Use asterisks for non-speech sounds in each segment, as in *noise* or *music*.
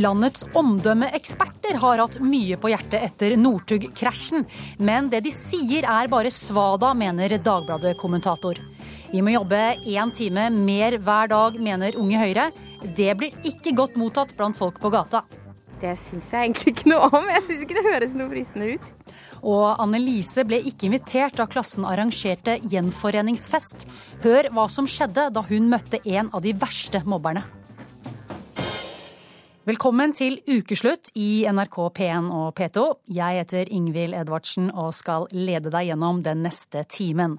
Landets omdømmeeksperter har hatt mye på hjertet etter Northug-krasjen. Men det de sier er bare svada, mener Dagbladet-kommentator. Vi må jobbe én time mer hver dag, mener Unge Høyre. Det blir ikke godt mottatt blant folk på gata. Det syns jeg egentlig ikke noe om. Jeg syns ikke det høres noe fristende ut. Og Annelise ble ikke invitert da klassen arrangerte gjenforeningsfest. Hør hva som skjedde da hun møtte en av de verste mobberne. Velkommen til ukeslutt i NRK P1 og P2. Jeg heter Ingvild Edvardsen og skal lede deg gjennom den neste timen.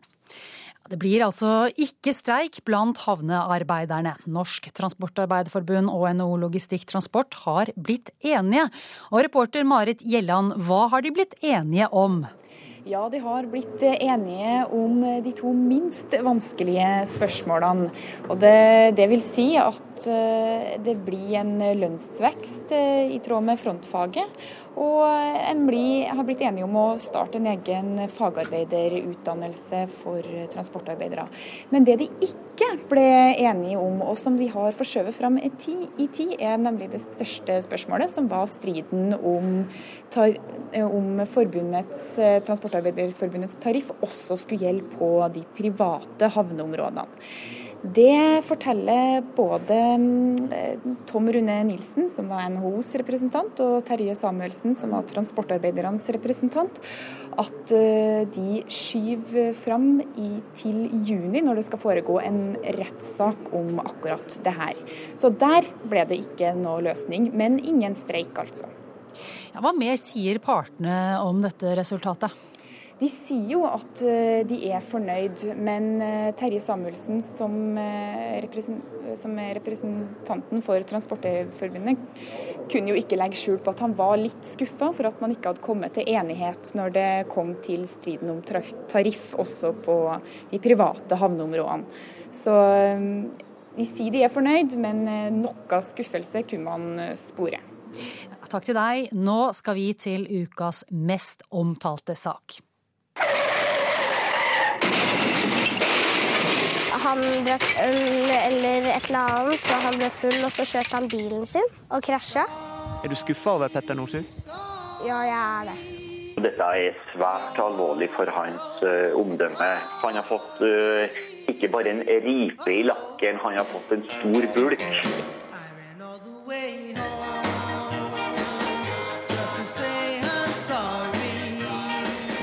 Det blir altså ikke streik blant havnearbeiderne. Norsk Transportarbeiderforbund og NHO Logistikk Transport har blitt enige. Og reporter Marit Gjelland, hva har de blitt enige om? Ja, de har blitt enige om de to minst vanskelige spørsmålene. Og det, det vil si at eh, det blir en lønnsvekst eh, i tråd med frontfaget. Og en bli, har blitt enige om å starte en egen fagarbeiderutdannelse for transportarbeidere. Men det de ikke ble enige om, og som de har forskjøvet fram i tid, er nemlig det største spørsmålet, som var striden om, om forbundets, Transportarbeiderforbundets tariff også skulle gjelde på de private havneområdene. Det forteller både mm, Tom Rune Nilsen, som var NHOs representant, og Terje Samuelsen, som var transportarbeidernes representant, at eh, de skyver fram i, til juni, når det skal foregå en rettssak om akkurat det her. Så der ble det ikke noe løsning, men ingen streik, altså. Ja, hva mer sier partene om dette resultatet? De sier jo at eh, de er fornøyd, men eh, Terje Samuelsen, eh, som er representanten for Transportforbundet, kunne jo ikke legge skjul på at han var litt skuffa for at man ikke hadde kommet til enighet når det kom til striden om tariff også på de private havneområdene. Så de sier de er fornøyd, men noe skuffelse kunne man spore. Takk til deg. Nå skal vi til ukas mest omtalte sak. Han drakk øl eller et eller annet, så han ble full, og så kjørte han bilen sin og krasja. Er du skuffa over Petter Northug? Ja, jeg er det. Dette er svært alvorlig for hans uh, omdømme. Han har fått uh, ikke bare en ripe i lakken, han har fått en stor bulk.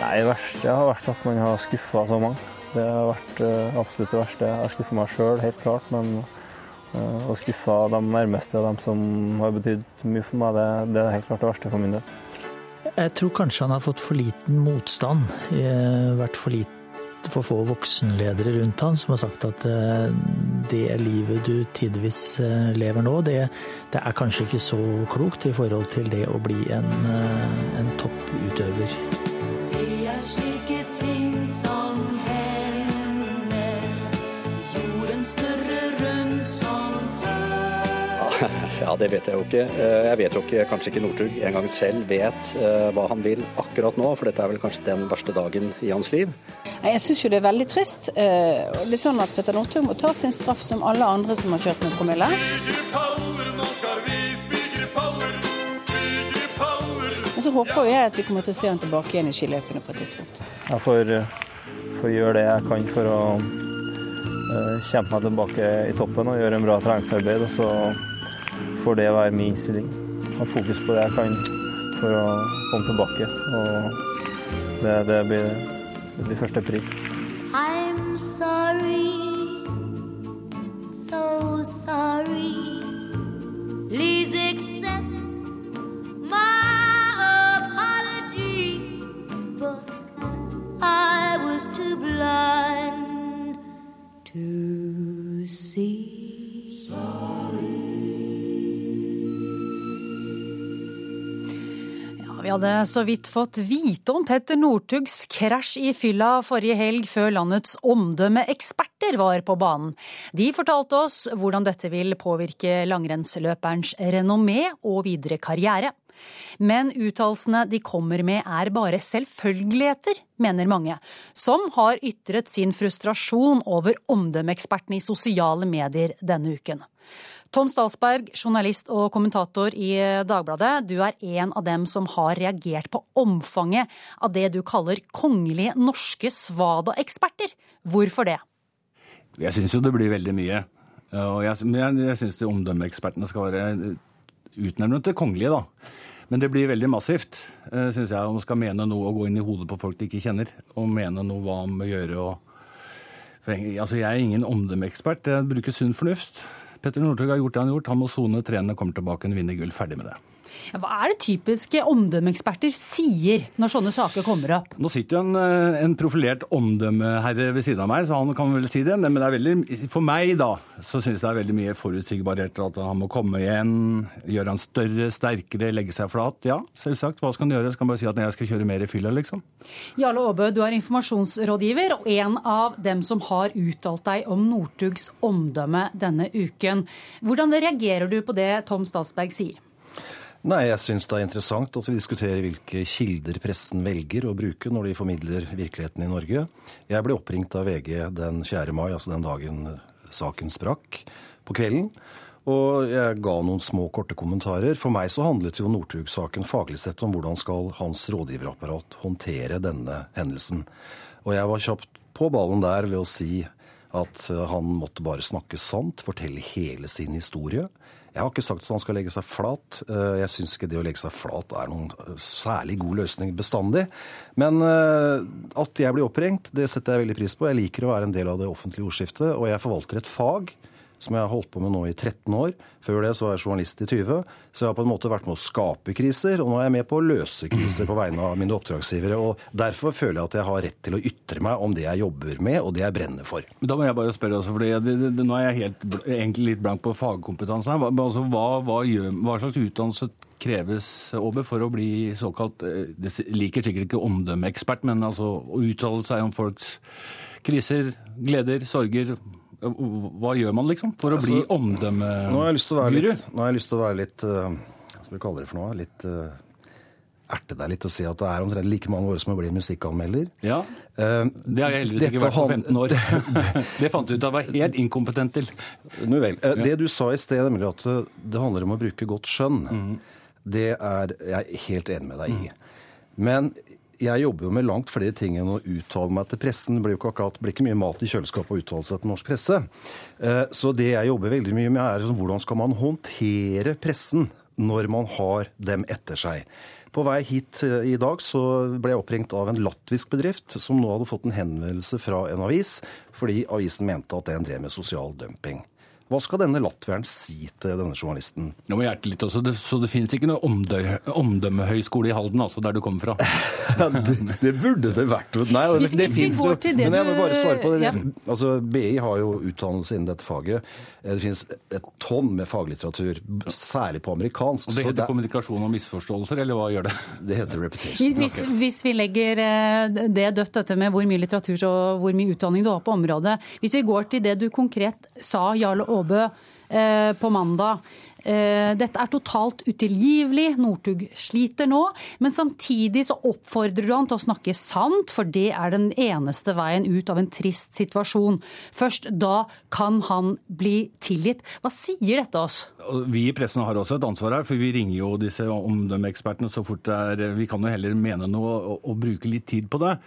Nei, Det verste har vært at man har skuffa så mange. Det har vært uh, absolutt det verste. Jeg skuffa meg sjøl, helt klart. Men uh, å skuffe de nærmeste og dem som har betydd mye for meg, det, det, er helt klart det verste for min del. Jeg tror kanskje han har fått for liten motstand. Vært for, lite, for få voksenledere rundt han som har sagt at uh, det livet du tidvis lever nå, det, det, er kanskje ikke så klokt i forhold til det å bli en, en topputøver. *laughs* Ja, det vet jeg jo ikke. Eh, jeg vet jo ikke, kanskje ikke Northug engang selv vet eh, hva han vil akkurat nå, for dette er vel kanskje den verste dagen i hans liv. Jeg syns jo det er veldig trist. Eh, det er sånn at Petter Northug må ta sin straff som alle andre som har kjørt med promille. Men så håper jo jeg at vi kommer til å se han tilbake igjen i skiløypene på et tidspunkt. Jeg får, får gjøre det jeg kan for å kjempe meg tilbake i toppen og gjøre en bra treningsarbeid. og så får det være min innstilling. Ha fokus på det jeg kan for å komme tilbake. Og det, det blir, det blir første pri. I'm sorry, so sorry. Please accept my Vi hadde så vidt fått vite om Petter Northugs krasj i fylla forrige helg, før landets omdømmeeksperter var på banen. De fortalte oss hvordan dette vil påvirke langrennsløperens renommé og videre karriere. Men uttalelsene de kommer med er bare selvfølgeligheter, mener mange, som har ytret sin frustrasjon over omdømmeekspertene i sosiale medier denne uken. Tom Stalsberg, journalist og kommentator i Dagbladet. Du er en av dem som har reagert på omfanget av det du kaller kongelige norske svada-eksperter. Hvorfor det? Jeg syns jo det blir veldig mye. Og jeg, jeg, jeg syns omdømmeekspertene skal være utnevnt til kongelige, da. Men det blir veldig massivt, eh, syns jeg, om man skal mene noe og gå inn i hodet på folk de ikke kjenner. Og mene noe hva man må gjøre og Altså, jeg er ingen omdømmeekspert, jeg bruker sunn fornuft. Petter Northug har gjort det han har gjort. Han må sone, trene, kommer tilbake og vinne gull. Ferdig med det. Hva er det typiske omdømmeeksperter sier når sånne saker kommer opp? Nå sitter jo en, eh, en profilert omdømmeherre ved siden av meg, så han kan vel si det. Men det er veldig, for meg, da, så synes jeg det er veldig mye forutsigbarhet. At han må komme igjen, gjøre han større, sterkere, legge seg flat. Ja, selvsagt. Hva skal han gjøre? Skal han bare si at jeg skal kjøre mer i fylla, liksom? Jarle Aabø, du er informasjonsrådgiver og en av dem som har uttalt deg om Northugs omdømme denne uken. Hvordan reagerer du på det Tom Statsberg sier? Nei, jeg syns det er interessant at vi diskuterer hvilke kilder pressen velger å bruke når de formidler virkeligheten i Norge. Jeg ble oppringt av VG den 4. mai, altså den dagen saken sprakk, på kvelden. Og jeg ga noen små, korte kommentarer. For meg så handlet jo Northug-saken faglig sett om hvordan skal hans rådgiverapparat håndtere denne hendelsen. Og jeg var kjapt på ballen der ved å si at han måtte bare snakke sant, fortelle hele sin historie. Jeg har ikke sagt at han skal legge seg flat. Eh, jeg syns ikke det å legge seg flat er noen særlig god løsning bestandig. Men eh, at jeg blir oppringt, det setter jeg veldig pris på. Jeg liker å være en del av det offentlige ordskiftet, og jeg forvalter et fag som jeg har holdt på med nå i 13 år. Før det så var jeg journalist i 20. Så jeg har på en måte vært med å skape kriser, og nå er jeg med på å løse kriser på vegne av mine oppdragsgivere. og Derfor føler jeg at jeg har rett til å ytre meg om det jeg jobber med, og det jeg brenner for. Men Da må jeg bare spørre også, for nå er jeg helt, egentlig litt blank på fagkompetanse her. Altså, hva, hva, gjør, hva slags utdannelse kreves over for å bli såkalt eh, Det liker sikkert ikke omdømmeekspert, men altså å uttale seg om folks kriser, gleder, sorger hva gjør man, liksom, for å bli altså, omdømmeguru? Nå har jeg lyst til å være litt, nå har jeg lyst til å være litt uh, Hva skal vi kalle det for noe? Litt uh, erte deg litt og si at det er omtrent like mange år som å bli musikkanmelder. Ja, uh, Det har jeg heldigvis ikke vært på 15 år. *laughs* *laughs* det fant du ut av var helt inkompetent til. Nå vel. Det du sa i sted, nemlig at det handler om å bruke godt skjønn, mm. det er jeg helt enig med deg i. Mm. Men jeg jobber jo med langt flere ting enn å uttale meg til pressen. Det blir jo ikke akkurat, blir ikke mye mat i kjøleskapet å uttale seg til norsk presse. Eh, så det jeg jobber veldig mye med, er sånn, hvordan skal man håndtere pressen når man har dem etter seg. På vei hit eh, i dag så ble jeg oppringt av en latvisk bedrift som nå hadde fått en henvendelse fra en avis fordi avisen mente at den drev med sosial dumping. Hva skal denne latvieren si til denne journalisten? Nå må jeg hjerte litt også, det, Så det finnes ikke noe omdømmehøyskole i Halden, altså, der du kommer fra? *laughs* det, det, burde det vært. Nei, det, det, fins jo. Men jeg må bare svare på det. Ja. Altså, BI har jo utdannelse innen dette faget. Eh, det finnes et tonn med faglitteratur, særlig på amerikansk. Og Det heter det... kommunikasjon og misforståelser, eller hva gjør det? Det heter repetition. Hvis, okay. hvis vi legger eh, det dødt, dette med hvor mye litteratur og hvor mye utdanning du har på området. Hvis vi går til det du konkret sa, Jarle Aare Aabø eh, på mandag. Eh, dette er totalt utilgivelig. Northug sliter nå. Men samtidig så oppfordrer du han til å snakke sant, for det er den eneste veien ut av en trist situasjon. Først da kan han bli tilgitt. Hva sier dette oss? Vi i pressen har også et ansvar her, for vi ringer jo disse omdømmeekspertene så fort det er Vi kan jo heller mene noe og, og bruke litt tid på det.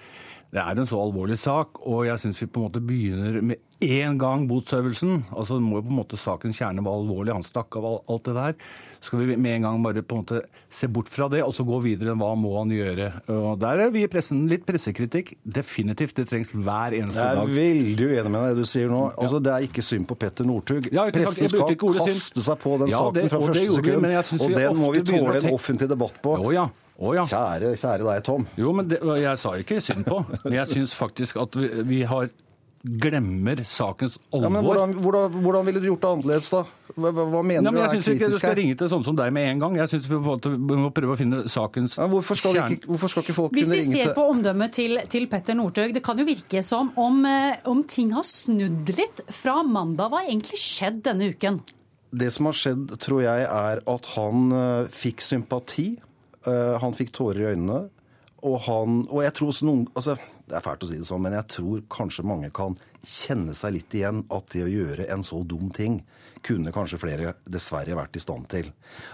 Det er en så alvorlig sak, og jeg syns vi på en måte begynner med én gang botsøvelsen. Altså det må jo på en måte Sakens kjerne være alvorlig, han stakk av alt det der. Så skal vi med en gang bare på en måte se bort fra det, og så gå videre. Hva må han gjøre? Og Der er vi i pressen litt pressekritikk. Definitivt. Det trengs hver eneste dag. Jeg er veldig uenig med det du sier nå. Altså, Det er ikke synd på Petter Northug. Ja, Pressen skal kaste seg på den ja, saken det, fra første sekund. Og den må vi tåle en offentlig debatt på. Jo, ja. Oh, ja. kjære, kjære deg, Tom. Jo, men det, Jeg sa ikke synd på. Men jeg syns faktisk at vi, vi, har glemmer sakens alvor. Ja, men hvordan, hvordan, hvordan, ville du gjort det annerledes, da? Hva, hva mener ja, men du er kritisk her? Jeg syns ikke du skal ringe til sånn som deg med en gang. Jeg syns vi må prøve å finne sakens ja, hvorfor, skal ikke, hvorfor, skal ikke, folk kunne ringe til Hvis vi ser på omdømmet til, til Petter Northug, det kan jo virke som om, eh, om ting har snudd litt fra mandag. Hva har egentlig skjedd denne uken? Det som har skjedd, tror jeg, er at han uh, fikk sympati. Uh, han fikk tårer i øynene. Og, han, og jeg tror noen altså, Det er fælt å si det sånn, men jeg tror kanskje mange kan kjenne seg litt igjen at det å gjøre en så dum ting kunne kanskje flere dessverre vært i stand til.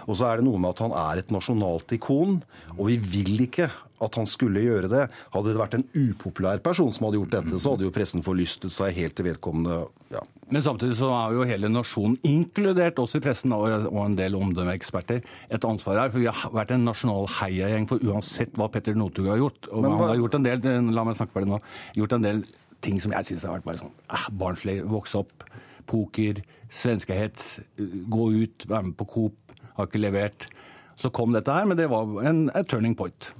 Og så er det noe med at han er et nasjonalt ikon, og vi vil ikke at han skulle gjøre det. Hadde det vært en upopulær person som hadde gjort dette, så hadde jo pressen forlystet seg helt til vedkommende ja. Men samtidig så er jo hele nasjonen, inkludert oss i pressen og en del omdømmeeksperter, et ansvar her. For vi har vært en nasjonal heiagjeng for uansett hva Petter Northug har gjort. Og han har gjort en del, la meg snakke ferdig nå, gjort en del ting som jeg syns har vært bare sånn eh, barnslig. Vokse opp, poker, svenskehets, gå ut, være med på Coop, har ikke levert. Så kom dette her, men det var en, en turning point.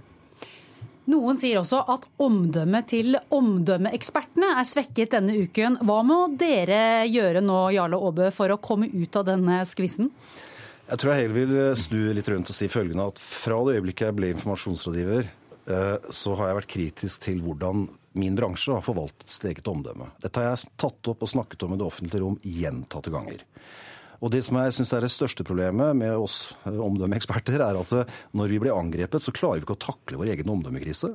Noen sier også at omdømmet til omdømmeekspertene er svekket denne uken. Hva må dere gjøre nå, Jarle Aabø, for å komme ut av denne skvissen? Jeg tror jeg heller vil snu litt rundt og si følgende at fra det øyeblikket jeg ble informasjonsrådgiver, eh, så har jeg vært kritisk til hvordan min bransje har forvaltet sitt eget omdømme. Dette har jeg tatt opp og snakket om i det offentlige rom gjentatte ganger. Og Det som jeg synes er det største problemet med oss eh, omdømmeeksperter, er at eh, når vi blir angrepet, så klarer vi ikke å takle vår egen omdømmekrise.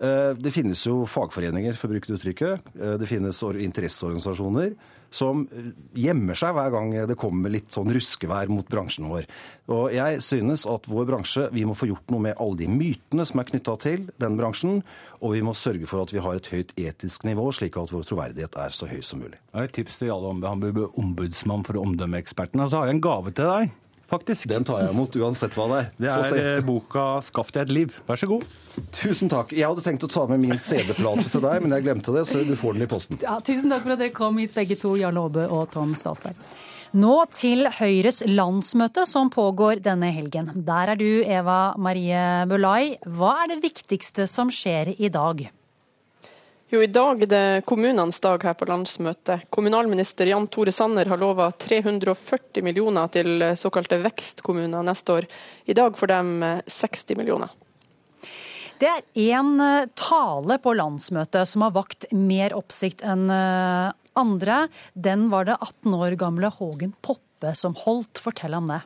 Eh, det finnes jo fagforeninger, for å bruke det uttrykket. Det finnes interesseorganisasjoner som gjemmer seg hver gang det kommer litt sånn ruskevær mot bransjen vår. Og jeg synes at vår bransje, vi må få gjort noe med alle de mytene som er knytta til den bransjen, og vi må sørge for at vi har et høyt etisk nivå, slik at vår troverdighet er så høy som mulig. Et tips til om han blir ombudsmann for omdømmeekspertene. Så har jeg en gave til deg faktisk. Den tar jeg imot uansett hva det er. Det er eh, boka 'Skaff deg et liv'. Vær så god. Tusen takk. Jeg hadde tenkt å ta med min CD-plate til deg, men jeg glemte det, så du får den i posten. Ja, tusen takk for at dere kom hit, begge to, Jarle Aabe og Tom Statsberg. Nå til Høyres landsmøte som pågår denne helgen. Der er du, Eva Marie Bulai. Hva er det viktigste som skjer i dag? Jo, I dag er det kommunenes dag her på landsmøtet. Kommunalminister Jan Tore Sanner har lova 340 millioner til såkalte vekstkommuner neste år. I dag får de 60 millioner. Det er én eh, tale på landsmøtet som har vakt mer oppsikt enn eh, andre. Den var det 18 år gamle Hågen Poppe som holdt. Fortell om det.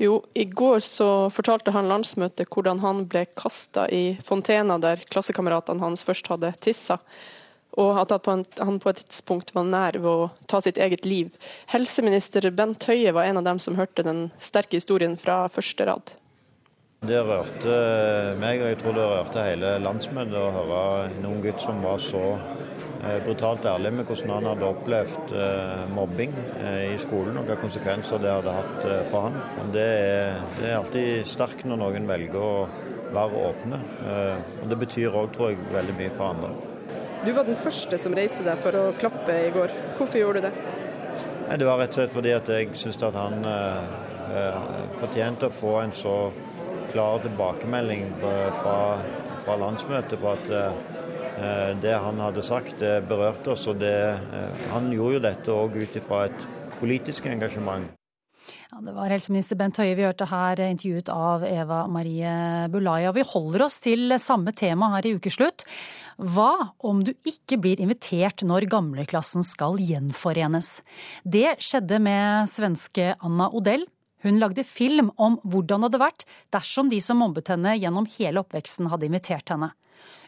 Jo, i går så fortalte han landsmøtet hvordan han ble kasta i fontena der klassekameratene hans først hadde tissa. Og at han på et tidspunkt var nær ved å ta sitt eget liv. Helseminister Bent Høie var en av dem som hørte den sterke historien fra første rad. Det rørte meg, og jeg tror det rørte hele landsmøtet å høre en ung gutt som var så Eh, brutalt ærlig med hvordan han hadde opplevd eh, mobbing eh, i skolen, og hvilke konsekvenser det hadde hatt for han. Det er, det er alltid sterkt når noen velger å være åpne. og Det betyr òg, tror jeg, veldig mye for andre. Du var den første som reiste deg for å klappe i går. Hvorfor gjorde du det? Det var rett og slett fordi at jeg syntes at han eh, fortjente å få en så klar tilbakemelding fra, fra landsmøtet på at eh, Eh, det han hadde sagt, det berørte oss. og det, eh, Han gjorde jo dette òg ut ifra et politisk engasjement. Ja, det var helseminister Bent Høie vi hørte her, intervjuet av Eva Marie Bulaya. Vi holder oss til samme tema her i ukeslutt. Hva om du ikke blir invitert når gamleklassen skal gjenforenes? Det skjedde med svenske Anna Odell. Hun lagde film om hvordan det hadde vært dersom de som mobbet henne gjennom hele oppveksten hadde invitert henne.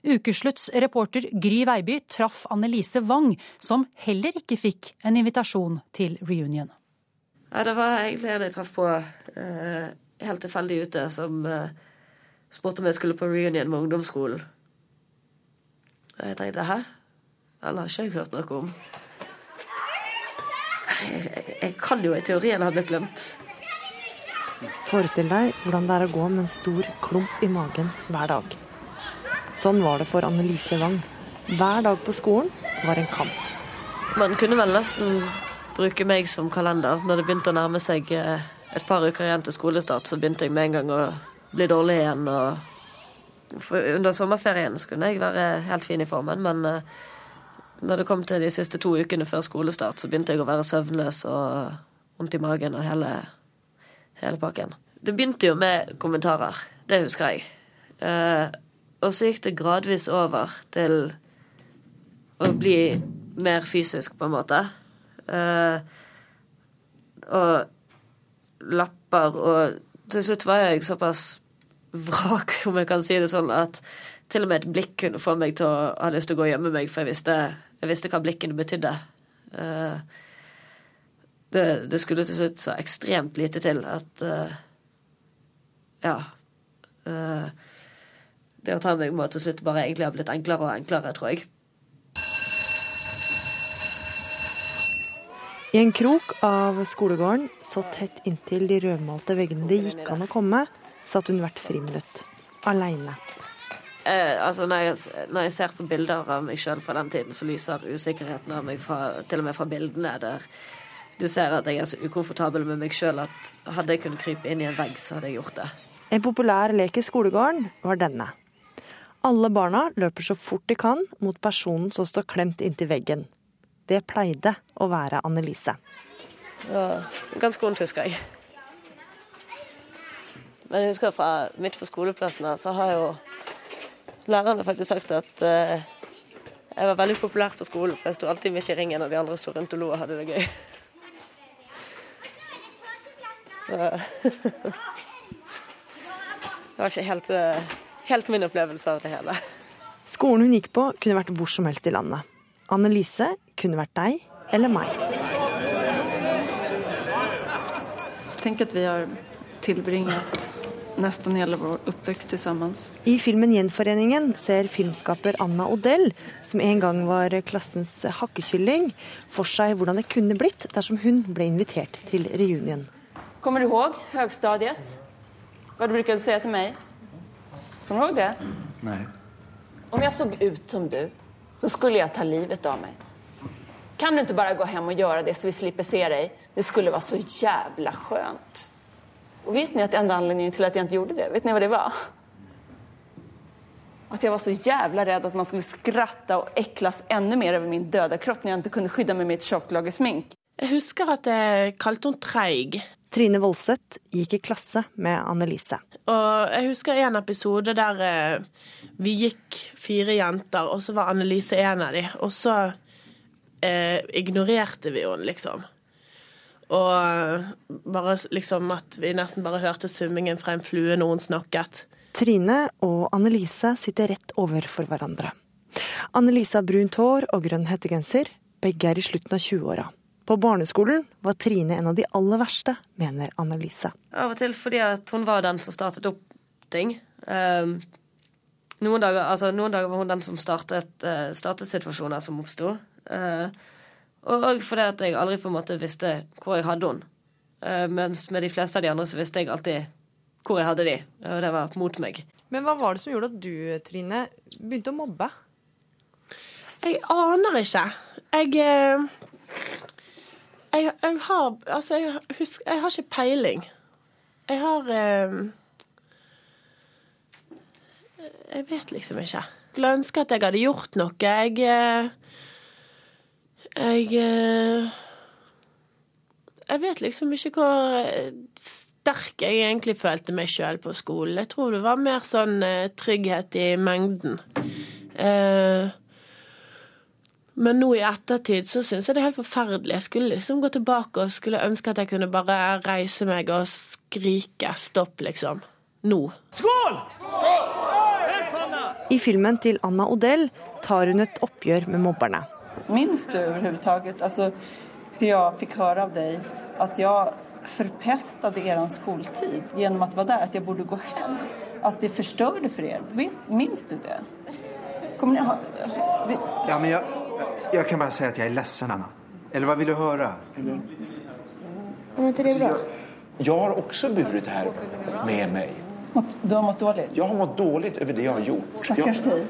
Ukeslutts reporter Gry Veiby traff Annelise Wang, som heller ikke fikk en invitasjon til reunion. Ja, det var egentlig en jeg traff på eh, helt tilfeldig ute, som eh, spurte om jeg skulle på reunion med ungdomsskolen. Og jeg tenkte hæ? Den har ikke jeg hørt noe om. Jeg, jeg, jeg kan jo i teorien ha blitt glemt. Forestill deg hvordan det er å gå med en stor klump i magen hver dag. Sånn var det for Annelise Wang. Hver dag på skolen var en kamp. Man kunne vel nesten bruke meg som kalender. Når det begynte å nærme seg eh, et par uker igjen til skolestart, så begynte jeg med en gang å bli dårlig igjen. under sommerferien skulle jeg være helt fin i formen, men eh, når det kom til de siste to ukene før skolestart, så begynte jeg å være søvnløs og vondt i magen og hele, hele pakken. Det begynte jo med kommentarer. Det husker jeg. Eh, og så gikk det gradvis over til å bli mer fysisk, på en måte. Uh, og lapper og Til slutt var jeg såpass vrak, *laughs* om jeg kan si det sånn, at til og med et blikk kunne få meg til å ha lyst til å gå og gjemme meg, for jeg visste, jeg visste hva blikkene betydde. Uh, det, det, skulle til slutt så ekstremt lite til at uh, Ja. Uh, det å ta meg må til slutt bare egentlig ha blitt enklere og enklere, tror jeg. I en krok av skolegården, så tett inntil de rødmalte veggene det gikk an å komme, satt hun hvert friminutt. Aleine. Eh, altså når jeg, når jeg, ser på bilder av meg sjøl fra den tiden, så lyser usikkerheten av meg fra, til og med fra bildene der du ser at jeg er så ukomfortabel med meg sjøl at hadde jeg kunnet krype inn i en vegg, så hadde jeg gjort det. En populær lek i skolegården var denne. Alle barna løper så fort de kan mot personen som står klemt inntil veggen. Det pleide å være Annelise. Ja, ganske vondt, husker jeg. Men jeg husker fra midt på skoleplassen her, så har jo lærerne faktisk sagt at uh, jeg var veldig populær på skolen, for jeg sto alltid midt i ringen, og de andre sto rundt og lo og hadde det gøy. Det var ikke helt, uh, helt min opplevelse av det hele. Skolen hun gikk på, kunne vært hvor som helst i landet. Annelise kunne vært deg eller meg. Tenk at vi har tilbringet nesten hele vår oppvekst sammen. I filmen 'Gjenforeningen' ser filmskaper Anna Odell, som en gang var klassens hakkekylling, for seg hvordan det kunne blitt dersom hun ble invitert til reunion. Kommer du ihåg høgstadiet? Hva du brukade si til meg? Kommer du ihåg det? Nei. Om jeg såg ut som du, så skulle jeg ta livet av meg. Kan du ikke bare gå hjem og gjøre det, så vi slipper se deg? Det skulle være så jævla skönt. Og vet ni at enda anledningen til at jeg ikke gjorde det, vet ni hva det var? At jeg var så jævla redd at man skulle skratte og ekles ännu mer over min døde kropp når jeg ikke kunne skydde meg med ett tjockt lager smink. Jeg husker at jeg kalte henne treig. Trine Voldseth gikk i klasse med Annelise. Og jeg husker en episode der eh, vi gikk fire jenter, og så var Annelise en av de. Og så eh, ignorerte vi henne, liksom. Og eh, bare liksom at vi nesten bare hørte summingen fra en flue når hun snakket. Trine og Annelise sitter rett overfor hverandre. Annelise har brunt hår og grønn hettegenser. Begge er i slutten av 20-åra. På barneskolen var Trine en av de aller verste, mener Annelise. Av og til fordi at hun var den som startet opp ting. Um, noen, dager, altså, noen, dager, var hun den som startet, uh, startet situasjoner som oppsto. Uh, og fordi at jeg aldri på en måte visste hvor jeg hadde henne. Uh, mens med de fleste av de andre så visste jeg alltid hvor jeg hadde de, og det var mot meg. Men hva var det som gjorde at du, Trine, begynte å mobbe? Jeg aner ikke. Jeg jeg, jeg, har Altså, jeg, husk, jeg har ikke peiling. Jeg har eh, Jeg vet liksom ikke. Skulle ønske at jeg hadde gjort noe. Jeg eh, Jeg eh, Jeg vet liksom ikke hvor sterk jeg egentlig følte meg sjøl på skolen. Jeg tror det var mer sånn eh, trygghet i mengden. Eh, men nå i ettertid så syns jeg det er helt forferdelig. Jeg skulle liksom gå tilbake og skulle ønske at jeg kunne bare reise meg og skrike stopp, liksom. Nå. Skål! I filmen til Anna Odell tar hun et oppgjør med mobberne. Minns du overhodet altså, hvordan jeg fikk høre av deg at jeg forpestet deres skoletid gjennom å være der, at jeg burde gå hjem? At det forstyrret for dere? Minns du det? Kommer ni ha... Vi... Ja, men jeg... Jeg kan bare si at jeg er ledsen, Anna. Eller hva vil du høre? Var ikke det bra? Jeg, har også burit det her med meg. Du har mått dårlig? Jeg har mått dårlig over det jeg har gjort. Stakkars deg.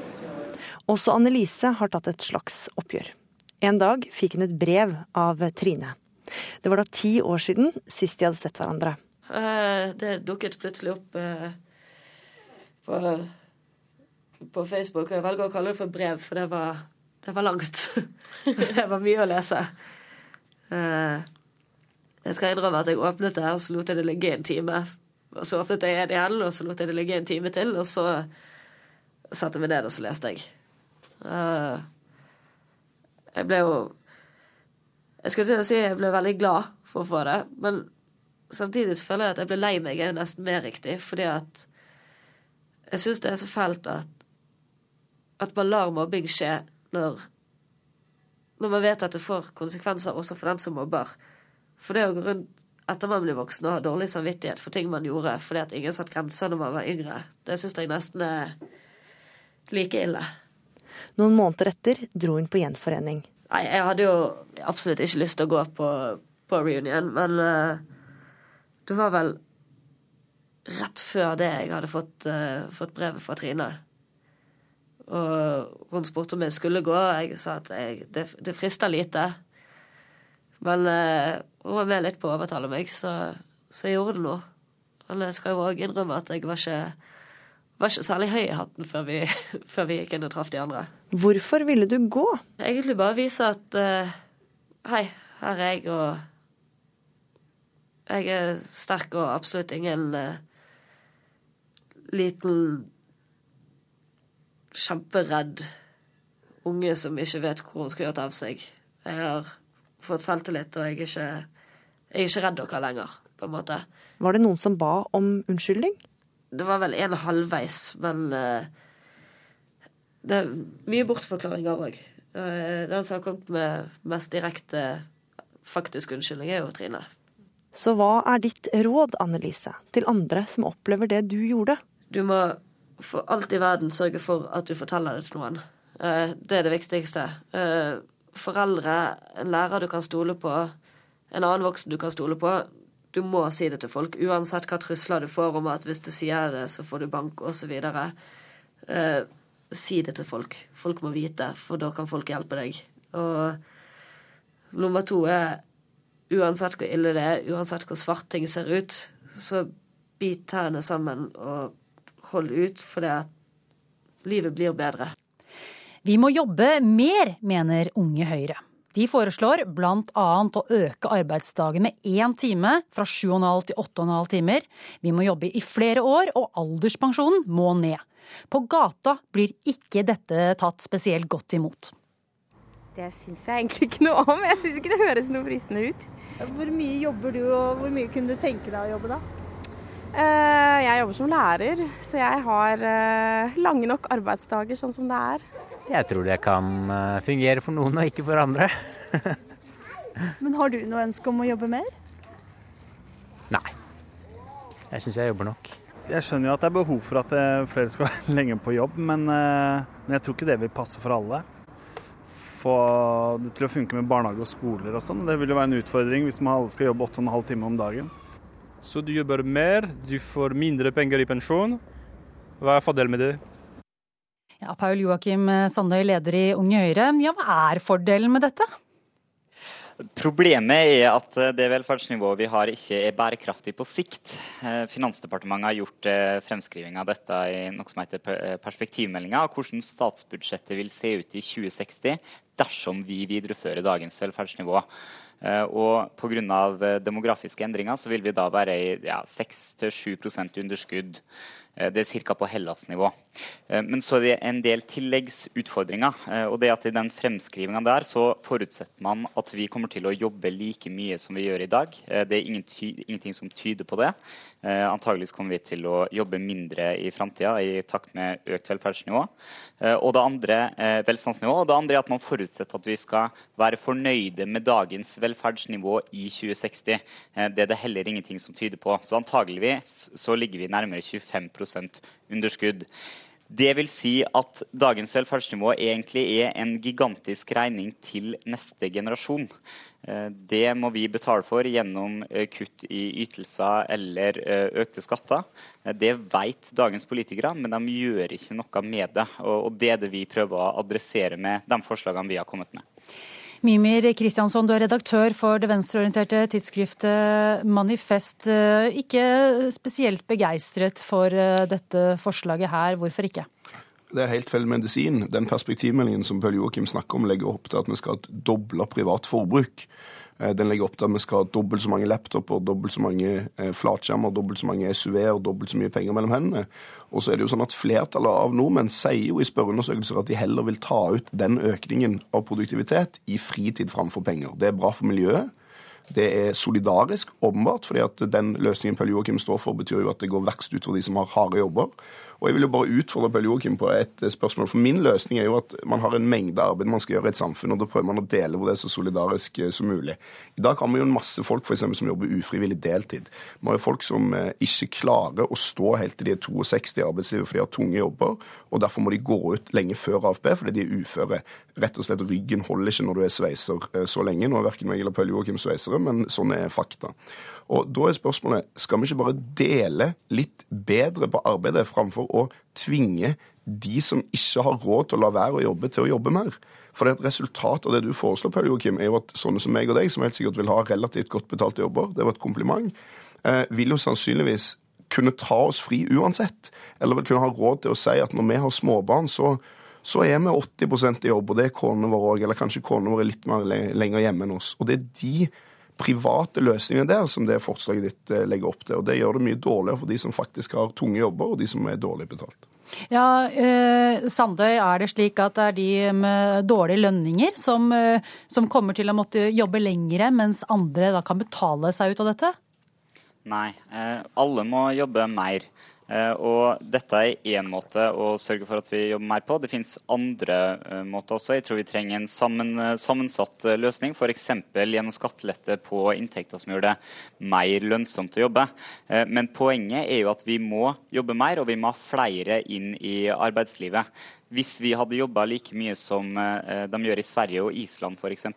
Også Annelise har tatt et slags oppgjør. En dag fikk hun et brev av Trine. Det var da ti år siden sist de hadde sett hverandre. Eh, det dukket plutselig opp eh, på, på Facebook. Jeg velger å kalle det for brev, for det var det var langt. *laughs* det var mye å lese. Eh, jeg skal innrømme at jeg åpnet det, og så lot jeg det ligge en time. Og så åpnet jeg det igjen, og så lot jeg det ligge en time til, og så satte jeg meg ned, og så leste jeg. Eh, jeg ble jo Jeg skulle si jeg ble veldig glad for å få det, men samtidig så føler jeg at jeg ble lei meg er nesten mer riktig, fordi at jeg syns det er så fælt at, at man lar mobbing skje når, når man vet at det får konsekvenser også for den som mobber. For det å gå rundt etter man blir voksen og ha dårlig samvittighet for ting man gjorde fordi at ingen satte grenser når man var yngre, det syns jeg nesten er like ille. Noen måneder etter dro hun på gjenforening. Nei, jeg hadde jo absolutt ikke lyst til å gå på, på reunion, men uh, det var vel rett før det jeg hadde fått, uh, fått brevet fra Trine. Og hun spurte om jeg skulle gå, og jeg sa at jeg, det, det frister lite. Men uh, hun var med litt på å overtale meg, så, så jeg gjorde det nå. Men jeg skal jo òg innrømme at jeg var ikke, var ikke særlig høy i hatten før vi, *laughs* før vi gikk inn og traff de andre. Hvorfor ville du gå? Egentlig bare vise at uh, hei, her er jeg, og jeg er sterk og absolutt ingen uh, liten kjemperedd unge som ikke vet hvor hun skal gjøre det av seg. Jeg har fått selvtillit, og jeg er ikke, jeg er ikke redd dere lenger, på en måte. Var det noen som ba om unnskyldning? Det var vel en halvveis, men uh, det er mye bortforklaringer òg. Uh, den som har kommet med mest direkte faktisk unnskyldning, er jo Trine. Så hva er ditt råd, Annelise, til andre som opplever det du gjorde? Du må for alt i verden sørge for at du forteller det til noen. Uh, det er det viktigste. Uh, foreldre, en lærer du kan stole på, en annen voksen du kan stole på. Du må si det til folk, uansett hva trusler du får om at hvis du sier det, så får du bank, osv. Eh, si det til folk. Folk må vite, for da kan folk hjelpe deg. Og nummer to er uansett hvor ille det er, uansett hvor svart ting ser ut, så bit tærne sammen og hold ut, for det at livet blir bedre. Vi må jobbe mer, mener Unge Høyre. De foreslår bl.a. å øke arbeidsdagen med én time, fra 7,5 til 8,5 timer. Vi må jobbe i flere år, og alderspensjonen må ned. På gata blir ikke dette tatt spesielt godt imot. Det syns jeg egentlig ikke noe om. Jeg syns ikke det høres noe fristende ut. Hvor mye jobber du, og hvor mye kunne du tenke deg å jobbe da? Eh, jeg jobber som lærer, så jeg har eh, lange nok arbeidsdager sånn som det er. Jeg tror det kan eh, fungere for noen og ikke for andre. *laughs* Men har du noe ønske om å jobbe mer? Nei. Jeg syns jeg jobber nok. Jeg skjønner jo at det er behov for at flere skal være *laughs* lenge på jobb, men, men, jeg tror ikke det vil passe for alle. Få det til å funke med barnehage og skoler og sånn. Det vil jo være en utfordring hvis man alle skal jobbe 8,5 timer om dagen. Så du jobber mer, du får mindre penger i pensjon. Hva er fordelen med det? Ja, Paul Joakim Sandøy, leder i Unge Høyre. Ja, hva er fordelen med dette? Problemet er at det velferdsnivået vi har ikke er bærekraftig på sikt. Eh, Finansdepartementet har gjort eh, fremskriving av dette i noe som heter perspektivmeldinga, og hvordan statsbudsjettet vil se ut i 2060 dersom vi viderefører dagens velferdsnivå. Og Pga. demografiske endringer så vil vi da være i ja, 6-7 underskudd Eh, det er ca. på Hellas-nivå. Eh, men så er det en del tilleggsutfordringer. Eh, og det at I den fremskrivinga der så forutsetter man at vi kommer til å jobbe like mye som vi gjør i dag. Det er ingenting som tyder på det. Antageligvis kommer vi til å jobbe mindre i framtida i takt med økt velferdsnivå. Og det andre velstandsnivå, og det andre er at man forutsetter at vi skal være fornøyde med dagens velferdsnivå i 2060. Det er det heller ingenting som tyder på. Så antageligvis så ligger vi nærmere 25 underskudd. Det vil si at dagens velferdsnivå egentlig er en gigantisk regning til neste generasjon. Eh, det må vi betale for gjennom eh, kutt i ytelser eller eh, økte skatter. Det vet dagens politikere, men de gjør ikke noe med det. Og det er det vi prøver å adressere med de forslagene vi har kommet med. Mimir Kristiansson, du er redaktør for det venstreorienterte tidsskriftet Manifest. Ikke spesielt begeistret for eh, dette forslaget her. Hvorfor ikke? Det er helt feil medisin. Den perspektivmeldingen som Pøl Joakim snakker om, legger opp til at vi skal doble privat forbruk. Eh, den legger opp til at vi skal ha dobbelt så mange laptoper, dobbelt så mange eh, flatskjermer, dobbelt så mange SUV-er, dobbelt så mye penger mellom hendene. Og så er det jo sånn at Flertallet av nordmenn sier jo i spørreundersøkelser at de heller vil ta ut den økningen av produktivitet i fritid framfor penger. Det er bra for miljøet. Det er solidarisk, åpenbart, fordi at den løsningen Pøl Joakim står for, betyr jo at det går verst for de som har harde jobber. Og jeg vil jo bare utfordre Pelle Joakim på et eh, spørsmål. For min løsning er jo at man har en mengde arbeid man skal gjøre i et samfunn, og da prøver man å dele hvor det er så solidarisk eh, som mulig. I dag har vi jo en masse folk for eksempel, som jobber ufrivillig deltid. Vi har jo folk som eh, ikke klarer å stå helt til de er 62 i arbeidslivet fordi de har tunge jobber, og derfor må de gå ut lenge før AFP fordi de er uføre. Rett og slett ryggen holder ikke når du er sveiser så lenge. Nå er verken meg eller Pelle Joakim sveisere, men sånn er fakta. Og da er spørsmålet skal vi ikke bare dele litt bedre på arbeidet framfor å tvinge de som ikke har råd til å la være å jobbe, til å jobbe mer? For det er et resultat av det du foreslår, Paul Joakim, er jo at sånne som meg og deg, som helt sikkert vil ha relativt godt betalte jobber, det var et kompliment, eh, vil jo sannsynligvis kunne ta oss fri uansett. Eller vil kunne ha råd til å si at når vi har småbarn, så, så er vi 80% i jobb, og det er konene våre òg. Eller kanskje konene våre er litt mer lenger hjemme enn oss. Og det er de private løsninger der som det forslaget ditt eh, legger opp til. Og det gjør det mye dårligere for de som faktisk har tunge jobber, og de som er dårlig betalt. Ja, eh, Sandøy, er det slik at det er de med dårlige lønninger som, eh, som kommer til å måtte jobbe lengre, mens andre da kan betale seg ut av dette? Nei, eh, alle må jobbe mer. Eh, og dette er én måte å sørge for at vi jobber mer på. Det finnes andre eh, måter også. Jeg tror vi trenger en sammen, sammensatt løsning. F.eks. gjennom skattelette på inntekter som gjør det mer lønnsomt å jobbe. Men poenget er jo at vi må jobbe mer, og vi må ha flere inn i arbeidslivet. Hvis vi hadde jobba like mye som de gjør i Sverige og Island f.eks.,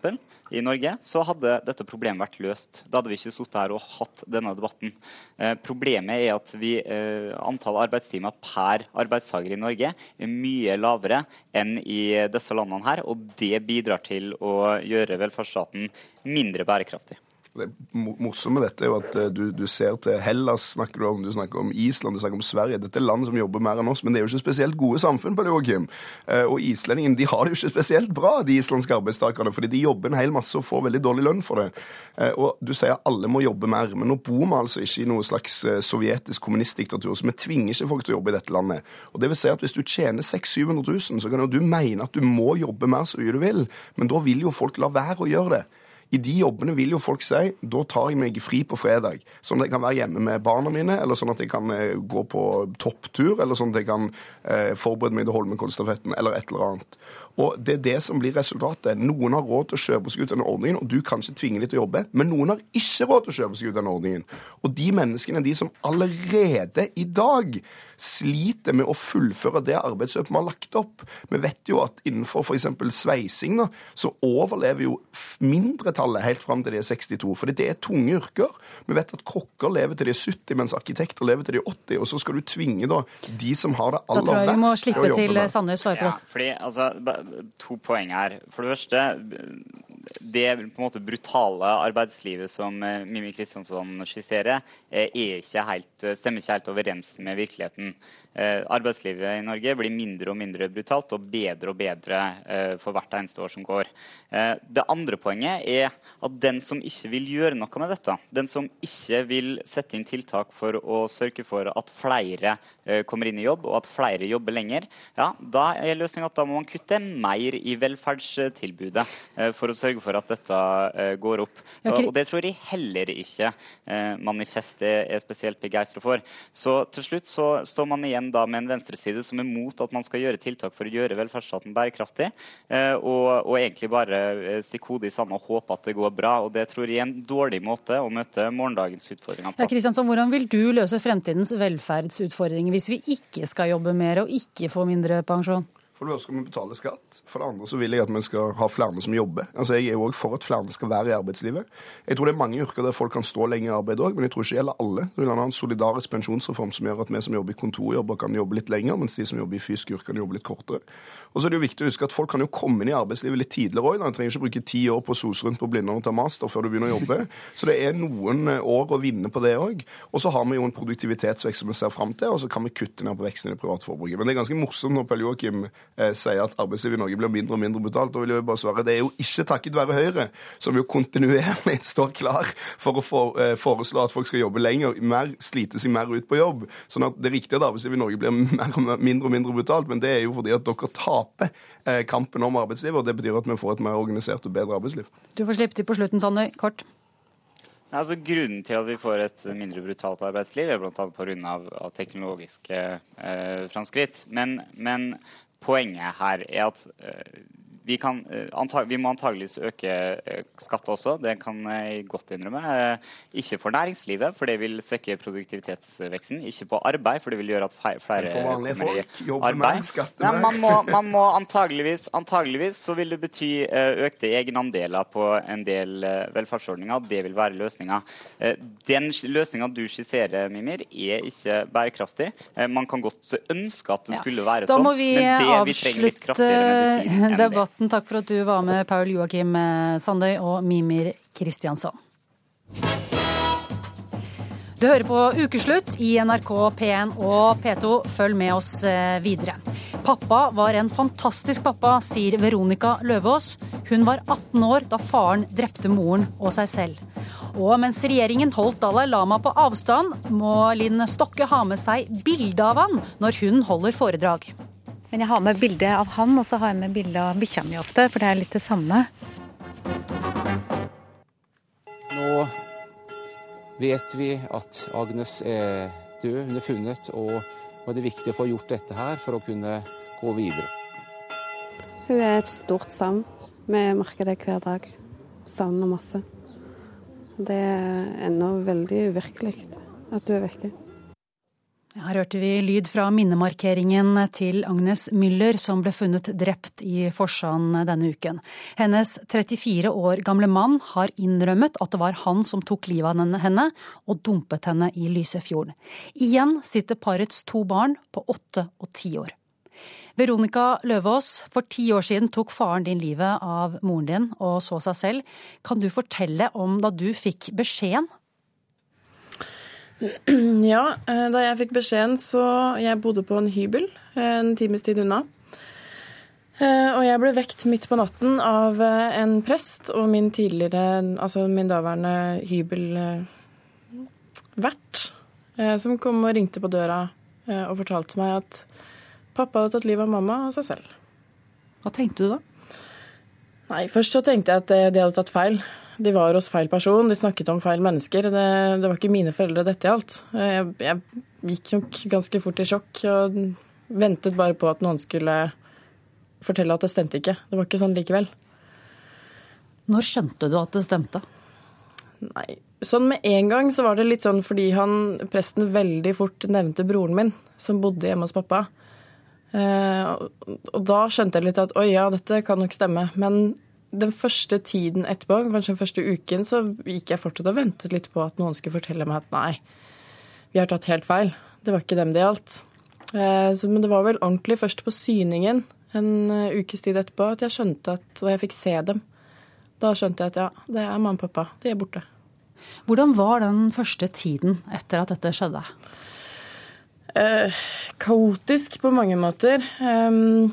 i Norge, så hadde dette problemet vært løst. Da hadde vi ikke sittet her og hatt denne debatten. Eh, problemet er at vi, eh, antall arbeidstimer per arbeidstaker i Norge er mye lavere enn i disse landene her, og det bidrar til å gjøre velferdsstaten mindre bærekraftig. Det morsomme med dette er jo at eh, du, du, ser til Hellas, snakker du om, du snakker om Island, du snakker om Sverige. Dette er land som jobber mer enn oss, men det er jo ikke spesielt gode samfunn på det, Joakim. Eh, og islendingene de har det jo ikke spesielt bra, de islandske arbeidstakerne, fordi de jobber en hel masse og får veldig dårlig lønn for det. Eh, og du sier alle må jobbe mer, men nå bor vi altså ikke i noe slags sovjetisk kommunistdiktatur, så vi tvinger ikke folk til å jobbe i dette landet. Og det vil si at hvis du tjener 600 000-700 000, så kan jo du mene at du må jobbe mer så mye du vil, men da vil jo folk la være å gjøre det. I de jobbene vil jo folk si da tar jeg meg fri på fredag, sånn at jeg kan være hjemme med barna mine, eller sånn at jeg kan eh, gå på topptur, eller sånn at jeg kan eh, forberede meg til Holmenkollstafetten, eller et eller annet. Og Det er det som blir resultatet. Noen har råd til å kjøpe seg ut denne ordningen, og du kan ikke tvinge dem til å jobbe, men noen har ikke råd til å kjøpe seg ut denne ordningen. Og de menneskene, de som allerede i dag sliter med å fullføre det arbeidsløpet vi har lagt opp. Vi vet jo at innenfor f.eks. sveising da, så overlever jo mindretallet helt fram til de er 62, fordi det er tunge yrker. Vi vet at kokker lever til de er 70, mens arkitekter lever til de er 80, og så skal du tvinge da de som har det aller verst, Da tror jeg vi må slippe til Sandnes svare på det. Ja, fordi, altså, to poeng her. For det første det på en måte brutale arbeidslivet som Mimmi Mimi Kristjansson skisserer, eh, ikke helt, stemmer ikke helt overens med virkeligheten. Eh, arbeidslivet i Norge blir mindre og mindre brutalt og bedre og bedre eh, for hvert eneste år som går. Eh, det andre poenget er at den som ikke vil gjøre noe med dette, den som ikke vil sette inn tiltak for å sørge for at flere kommer inn i jobb, og at flere jobber lenger, ja, da er løsninga at da må man kutte mer i velferdstilbudet for å sørge for at dette går opp. Og det tror jeg heller ikke manifestet er spesielt begeistra for. Så til slutt så står man igjen da med en venstreside som er mot at man skal gjøre tiltak for å gjøre velferdsstaten bærekraftig, eh, og, og egentlig bare eh, stikke hodet i sanden og håpe at det går bra. og Det tror jeg er en dårlig måte å møte morgendagens utfordringer på. Ja, Kristiansson, hvordan vil du løse fremtidens velferdsutfordringer hvis vi ikke skal jobbe mer og ikke få mindre pensjon? For det første skal vi betale skatt. For det andre så vil jeg at vi skal ha flere som jobber. Altså Jeg er jo òg for at flere skal være i arbeidslivet. Jeg tror det er mange yrker der folk kan stå lenge i arbeid òg, men jeg tror ikke det gjelder alle. Det vil ha en solidarisk pensjonsreform som gjør at vi som jobber i kontorjobber, kan jobbe litt lenger, mens de som jobber i fysiske yrker, kan jobbe litt kortere. Og så er det jo viktig å huske at folk kan jo komme inn i arbeidslivet litt tidligere òg. Du trenger ikke bruke ti år på å sose rundt på Blindern og ta master før du begynner å jobbe. Så det er noen eh, år å vinne på det òg. Og så har vi jo en produktivitetsvekst som vi ser fram til, og så kan vi kutte ned på veksten i det private forbruket. Men det er ganske morsomt når Pelle Joakim eh, sier at arbeidslivet i Norge blir mindre og mindre betalt. Da vil jeg bare svare det er jo ikke takket være Høyre, som jo kontinuerlig *laughs* står klar for å for, eh, foreslå at folk skal jobbe lenger, mer, slite seg mer ut på jobb. Sånn at det er riktig at arbeidslivet i Norge blir *laughs* mer, mindre og mindre betalt, men det er jo fordi at dere taper eh, kampen om arbeidslivet, og det betyr at vi får et mer organisert og bedre arbeidsliv. Du får slippe til på slutten, Sanne. Kort. Altså, grunnen til at vi får et mindre brutalt arbeidsliv, er bl.a. pga. teknologiske eh, framskritt. Men, men, poenget her er at eh, vi, kan, antag, vi, må antageligvis øke eh, skatt også, det kan jeg godt innrømme. Eh, ikke for næringslivet, for det vil svekke produktivitetsveksten. Ikke på arbeid, for det vil gjøre at flere kommer i arbeid. Nei, man, må, man må antageligvis, antageligvis så vil det bety økte egenandeler på en del velferdsordninger. Det vil være løsninga. Den løsninga du skisserer, Mimir, er ikke bærekraftig. Man kan godt ønske at det skulle være sånn, men det vi trenger litt kraftigere medisin enn det debatten. Takk for at du var med, Paul Joakim Sandøy og Mimir Kristiansson. Du hører på Ukeslutt i NRK P1 og P2. Følg med oss eh, videre. Pappa var en fantastisk pappa, sier Veronica Løvaas. Hun var 18 år da faren drepte moren og seg selv. Og mens regjeringen holdt Dalai Lama på avstand, må Linn Stokke ha med seg bilde av han når hun holder foredrag. Men jeg har med bilde av han, og så har jeg med bilde av bikkja mi ofte, for det er litt det samme. Nå vet vi at Agnes er død, hun er funnet, og nå er det viktig å få gjort dette her for å kunne gå videre. Hun er et stort savn. Vi merker det hver dag. Savner masse. Det er ennå veldig uvirkelig at du er vekke. Her hørte vi lyd fra minnemarkeringen til Agnes Müller, som ble funnet drept i Forsand denne uken. Hennes 34 år gamle mann har innrømmet at det var han som tok livet av henne og dumpet henne i Lysefjorden. Igjen sitter parets to barn på åtte og ti år. Veronica Løvaas, for ti år siden tok faren din livet av moren din og så seg selv. Kan du fortelle om da du fikk beskjeden *clears throat* Ja, eh, da jeg fikk beskjeden så Jeg bodde på en hybel eh, en times tid unna. Eh, og jeg ble vekt midt på natten av en prest og min tidligere, altså min daværende hybelvert, som kom og ringte på døra og fortalte meg at pappa hadde tatt livet av mamma og seg selv. Hva tenkte du da? Nei, Først så tenkte jeg at de hadde tatt feil. De var hos feil person, de snakket om feil mennesker. Det, det var ikke mine foreldre dette gjaldt. Jeg, jeg, gikk nok ganske fort i sjokk og ventet bare på at noen skulle fortelle at det stemte ikke. Det var ikke sånn likevel. Når skjønte du at det stemte? Nei, sånn med en gang så var det litt sånn fordi han, presten veldig fort nevnte broren min, som bodde hjemme hos pappa. Eh, og da skjønte jeg litt at oi, ja, dette kan nok stemme. Men den første tiden etterpå, kanskje den første uken, så gikk jeg fortsatt og ventet litt på at noen skulle fortelle meg at nei, vi har tatt helt feil. Det var ikke dem det gjaldt. Eh, men det var vel ordentlig først på syningen en eh, ukes tid etterpå at jeg skjønte at, og jeg fikk se dem. Da skjønte jeg at ja, det er mamma og pappa. De er borte. Hvordan var den første tiden etter at dette skjedde? Eh, kaotisk på mange måter. Um,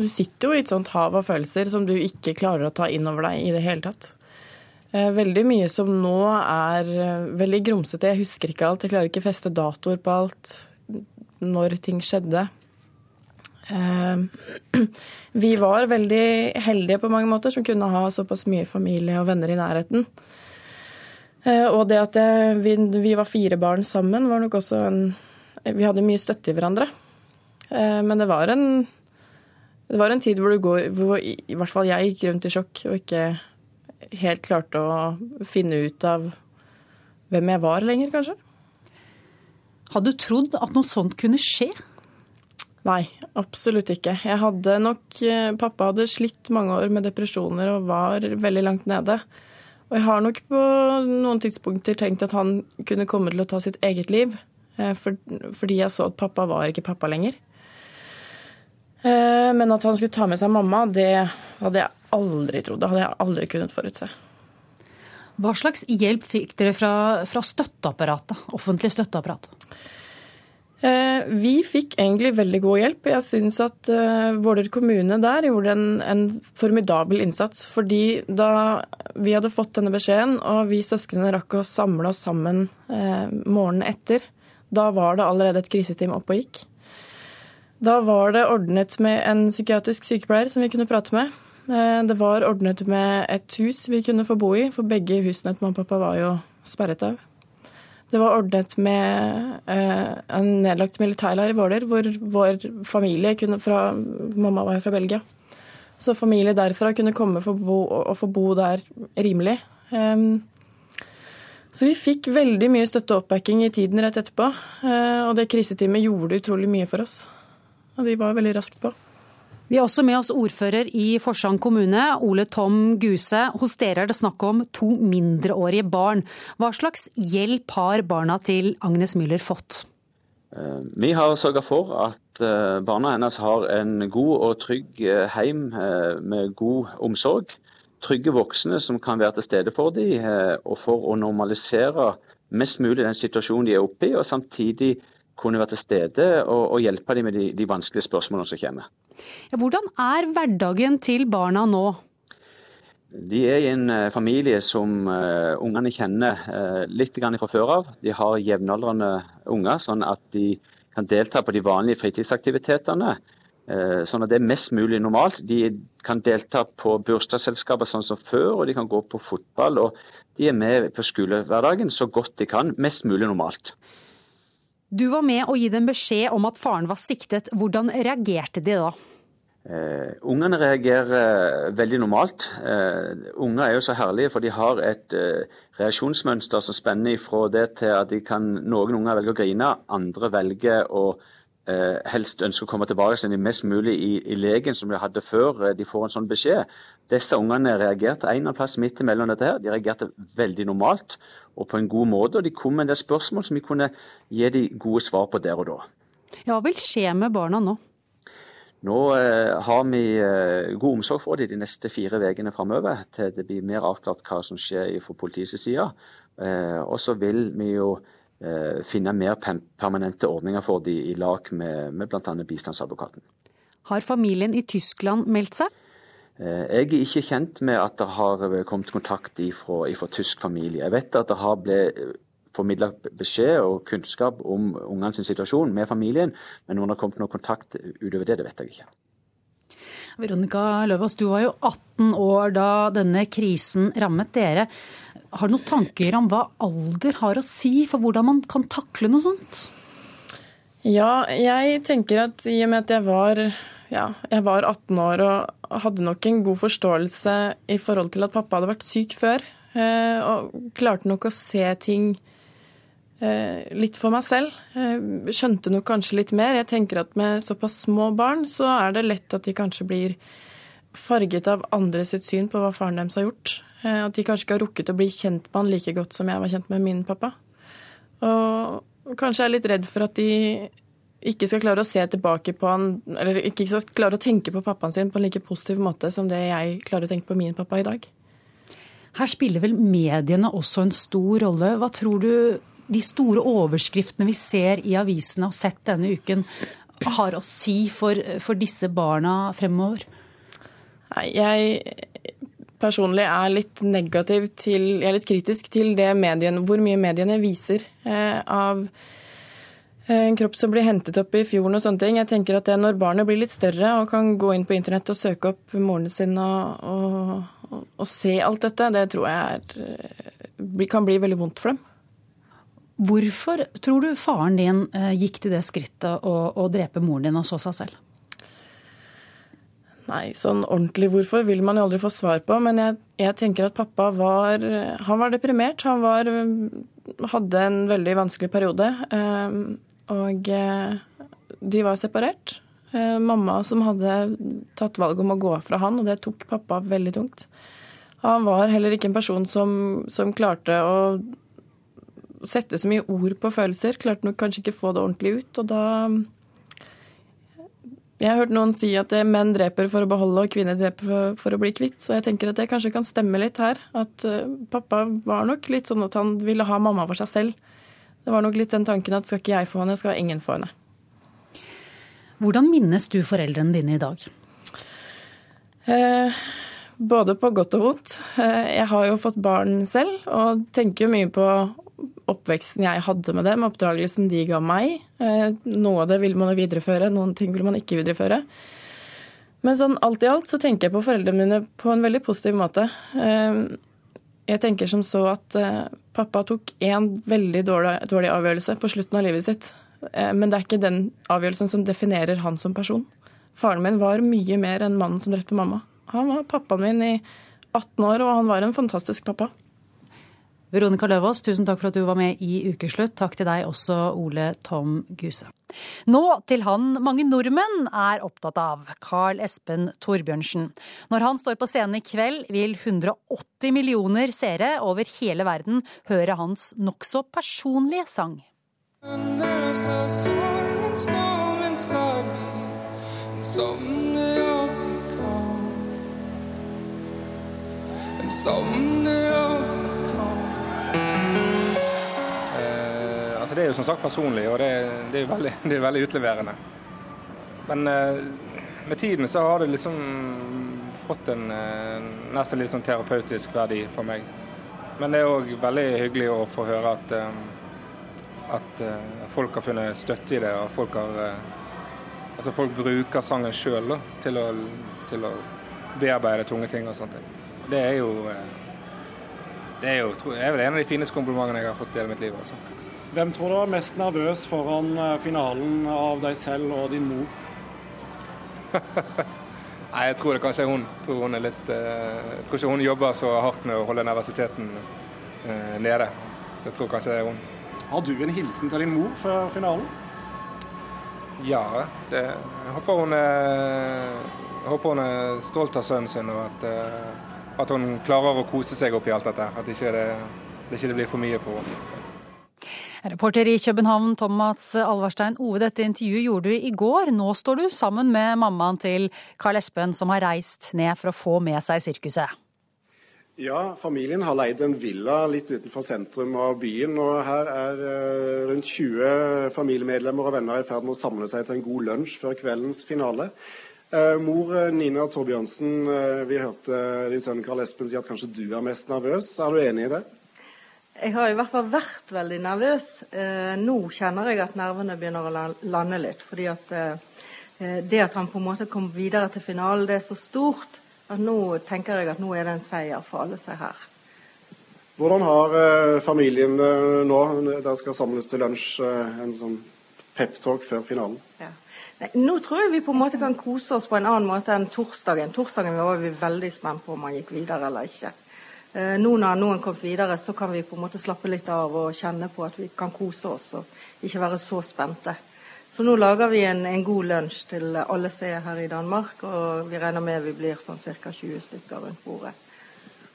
du sitter jo i et sånt hav av følelser som du ikke klarer å ta inn over deg i det hele tatt. Eh, veldig mye som nå er eh, veldig grumsete. Jeg husker ikke alt. Jeg klarer ikke feste datoer på alt når ting skjedde. Eh, *clears throat* vi var veldig heldige på mange måter som kunne ha såpass mye familie og venner i nærheten. Og det at vi var fire barn sammen, var nok også en Vi hadde mye støtte i hverandre. Men det var en det var en tid hvor, går, hvor i hvert fall jeg gikk rundt i sjokk og ikke helt klarte å finne ut av hvem jeg var lenger, kanskje. Hadde du trodd at noe sånt kunne skje? Nei, absolutt ikke. Jeg hadde nok eh, Pappa hadde slitt mange år med depresjoner og var veldig langt nede. Og jeg har nok på noen tidspunkter tenkt at han kunne komme til å ta sitt eget liv. Eh, fordi jeg så at pappa var ikke pappa lenger. Eh, men at han skulle ta med seg mamma, det hadde jeg aldri trodd. Det hadde jeg aldri kunnet forutse. Hva slags hjelp fikk dere fra, fra støtteapparatet, offentlig støtteapparat? Eh, vi fikk egentlig veldig god hjelp. Jeg syns at uh, Våler kommune der gjorde en, en, formidabel innsats. Fordi da vi hadde fått denne beskjeden, og vi søsknene rakk å samle oss sammen morgenen etter, da var det allerede et kriseteam oppe og gikk. Da var det ordnet med en psykiatrisk sykepleier som vi kunne prate med. Eh, det var ordnet med et hus vi kunne få bo i, for begge husene til mamma og pappa var jo sperret av. Det var ordnet med eh, en nedlagt militærleir i Våler, hvor vår familie kunne fra Mamma var jo fra Belgia. Så familie derfra kunne komme for bo, og få bo der rimelig. Um, så vi fikk veldig mye støtte og oppbacking i tiden rett etterpå. Og det kriseteamet gjorde utrolig mye for oss. Og de var veldig raskt på. Vi har også med oss ordfører i Forsand kommune, Ole Tom Guse. Hos dere er det snakk om to mindreårige barn. Hva slags hjelp har barna til Agnes Müller fått? Eh, vi har sørga for at eh, barna hennes har en god og trygg eh, heim med god omsorg. Trygge voksne som kan være til stede for dem, og for å normalisere mest mulig den situasjonen de er oppe i, og samtidig kunne være til stede og, og hjelpe dem med de, de vanskelige spørsmålene som kommer. Ja, hvordan er hverdagen til barna nå? De er i en familie som uh, ungene kjenner uh, litt fra før av. De har jevnaldrende unger, sånn at de kan delta på de vanlige fritidsaktivitetene. Uh, sånn at det er mest mulig normalt. De kan delta på bursdagsselskaper sånn som før, og de kan gå på fotball. og De er med på skolehverdagen så godt de kan, mest mulig normalt. Du var med å gi dem beskjed om at faren var siktet. Hvordan reagerte de da? Uh, ungene reagerer veldig normalt. Uh, unger er jo så herlige, for de har et uh, reaksjonsmønster som spenner fra det til at de kan, noen unger velger å grine, andre velger å helst ønske å komme tilbake til mest mulig i, i, legen som de hadde før de får en sånn beskjed. Disse ungene reagerte en eller annen plass midt imellom dette her. De reagerte veldig normalt og på en god måte. Og de kom med en del spørsmål som vi kunne gi de gode svar på der og da. Ja, hva vil skje med barna nå? Nå eh, har vi eh, god omsorg for dem de neste fire ukene framover, til det blir mer avklart hva som skjer fra politiets side. Eh, og så vil vi jo eh, finne mer permanente ordninger for dem i lag med, med bl.a. bistandsadvokaten. Har familien i Tyskland meldt seg? Eh, jeg er ikke kjent med at det har kommet kontakt fra tysk familie. Jeg vet at det har blitt formidla beskjed og kunnskap om ungenes situasjon med familien, men om det har kommet noe kontakt utover det, det vet jeg ikke. Veronica Løvaas, du var jo 18 år da denne krisen rammet dere. Har du noen tanker om hva alder har å si for hvordan man kan takle noe sånt? Ja, jeg tenker at i og med at jeg var, ja, jeg var 18 år og hadde nok en god forståelse i forhold til at pappa hadde vært syk før, eh, og klarte nok å se ting Eh, litt for meg selv. Jeg skjønte nok kanskje litt mer. Jeg tenker at med såpass små barn, så er det lett at de kanskje blir farget av andre sitt syn på hva faren deres har gjort. Eh, at de kanskje ikke har rukket å bli kjent med han like godt som jeg var kjent med min pappa. Og kanskje er litt redd for at de ikke skal klare å se tilbake på han, eller ikke skal klare å tenke på pappaen sin på en like positiv måte som det jeg klarer å tenke på min pappa i dag. Her spiller vel mediene også en stor rolle. Hva tror du de store overskriftene vi ser i avisene og sett denne uken, har å si for, for disse barna fremover? Jeg personlig er litt negativ til Jeg er litt kritisk til det medien, hvor mye mediene viser eh, av eh, en kropp som blir hentet opp i fjorden og sånne ting. Jeg tenker at det Når barnet blir litt større og kan gå inn på internett og søke opp moren sin og, og, og, og se alt dette, det tror jeg er, eh, kan bli veldig vondt for dem. Hvorfor tror du faren din eh, gikk til det skrittet å, drepe moren din og så seg selv? Nei, sånn ordentlig hvorfor vil man jo aldri få svar på. Men jeg, jeg tenker at pappa var Han var deprimert. Han var, hadde en veldig vanskelig periode. Eh, og eh, de var separert. Mamma som hadde tatt valg om å gå fra han, og det tok pappa veldig tungt. Han var heller ikke en person som, som klarte å sette så mye ord på følelser. Klarte nok kanskje ikke få det ordentlig ut. Og da Jeg har hørt noen si at menn dreper for å beholde og kvinner dreper for, for, å bli kvitt. Så jeg tenker at det kanskje kan stemme litt her. At pappa var nok litt sånn at han ville ha mamma for seg selv. Det var nok litt den tanken at skal ikke jeg få henne, skal ingen få henne. Hvordan minnes du foreldrene dine i dag? Eh, både på godt og vondt. Uh, jeg har jo fått barn selv, og tenker jo mye på oppveksten jeg hadde med dem, oppdragelsen de ga meg. Eh, noe av det vil man videreføre, noen ting vil man ikke videreføre. Men sånn alt i alt så tenker jeg på foreldrene mine på en veldig positiv måte. Jeg tenker som så at eh, pappa tok én veldig dårlig, dårlig, avgjørelse på slutten av livet sitt. Eh, men det er ikke den avgjørelsen som definerer han som person. Faren min var mye mer enn mannen som drepte mamma. Han var pappaen min i 18 år, og han var en fantastisk pappa. Veronica Løvaas, tusen takk for at du var med i Ukeslutt. Takk til deg også, Ole Tom Guse. Nå til han mange nordmenn er opptatt av, Carl Espen Torbjørnsen. Når han står på scenen i kveld, vil 180 millioner seere over hele verden høre hans nokså personlige sang. Something Altså det er jo som sagt personlig, og det, det er veldig, *laughs* det er veldig utleverende. Men eh, med tiden så har det liksom fått en eh, nesten litt sånn terapeutisk verdi for meg. Men det er òg veldig hyggelig å få høre at, eh, at folk har funnet støtte i det, og folk har Altså folk bruker sangen sjøl til, til, å bearbeide tunge ting og sånne ting. Det er jo det er jo jeg er vel en av de fineste komplimentene jeg har fått i hele mitt liv. Altså. Hvem tror du er mest nervøs foran eh, finalen av deg selv og din mor? *laughs* Nei, Jeg tror det kanskje er hun. Tror, hun er litt, uh, jeg tror ikke hun jobber så hardt med å holde nervøsiteten uh, nede. Så jeg tror kanskje det er hun. Har du en hilsen til din mor før finalen? Ja, det, jeg, håper hun er, jeg håper hun er stolt av sønnen sin, og at, at hun klarer å kose seg oppi alt dette. At ikke det, det ikke blir for mye for henne. Reporter i København, Thomas Alvarstein Ove, dette intervjuet gjorde du i går. Nå står du sammen med mammaen til Karl Espen, som har reist ned for å få med seg sirkuset. Ja, familien har leid en villa litt utenfor sentrum av byen. og Her er uh, rundt 20 familiemedlemmer og venner i ferd med å samle seg til en god lunsj før kveldens finale. Uh, mor eh, Nina Torbjørnsen, vi hørte din sønn Karl Espen si at kanskje du er mest nervøs. Er du enig i det? Jeg har i hvert fall vært veldig nervøs. Eh, nå kjenner jeg at nervene begynner å lande litt. fordi at eh, det at han på en måte kom videre til finalen, det er så stort at nå tenker jeg at nå er det en seier for alle seg her. Hvordan har eh, familien eh, nå? Dere skal samles til lunsj. Eh, en sånn peptalk før finalen. Ja. Nei, nå tror jeg vi på en måte kan kose oss på en annen måte enn torsdagen. Torsdagen var vi veldig spent på om han gikk videre eller ikke. Eh, nå når noen kom videre, så kan vi på en måte slappe litt av og kjenne på at vi kan kose oss og ikke være så spente. Så nå lager vi en, en god lunsj til alle som er her i Danmark, og vi regner med vi blir sånn ca. 20 stykker rundt bordet.